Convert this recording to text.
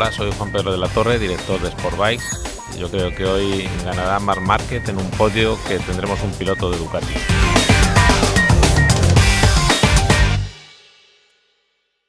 Hola, soy Juan Pedro de la Torre, director de Sportbike. Yo creo que hoy ganará Marc Márquez en un podio que tendremos un piloto de Ducati.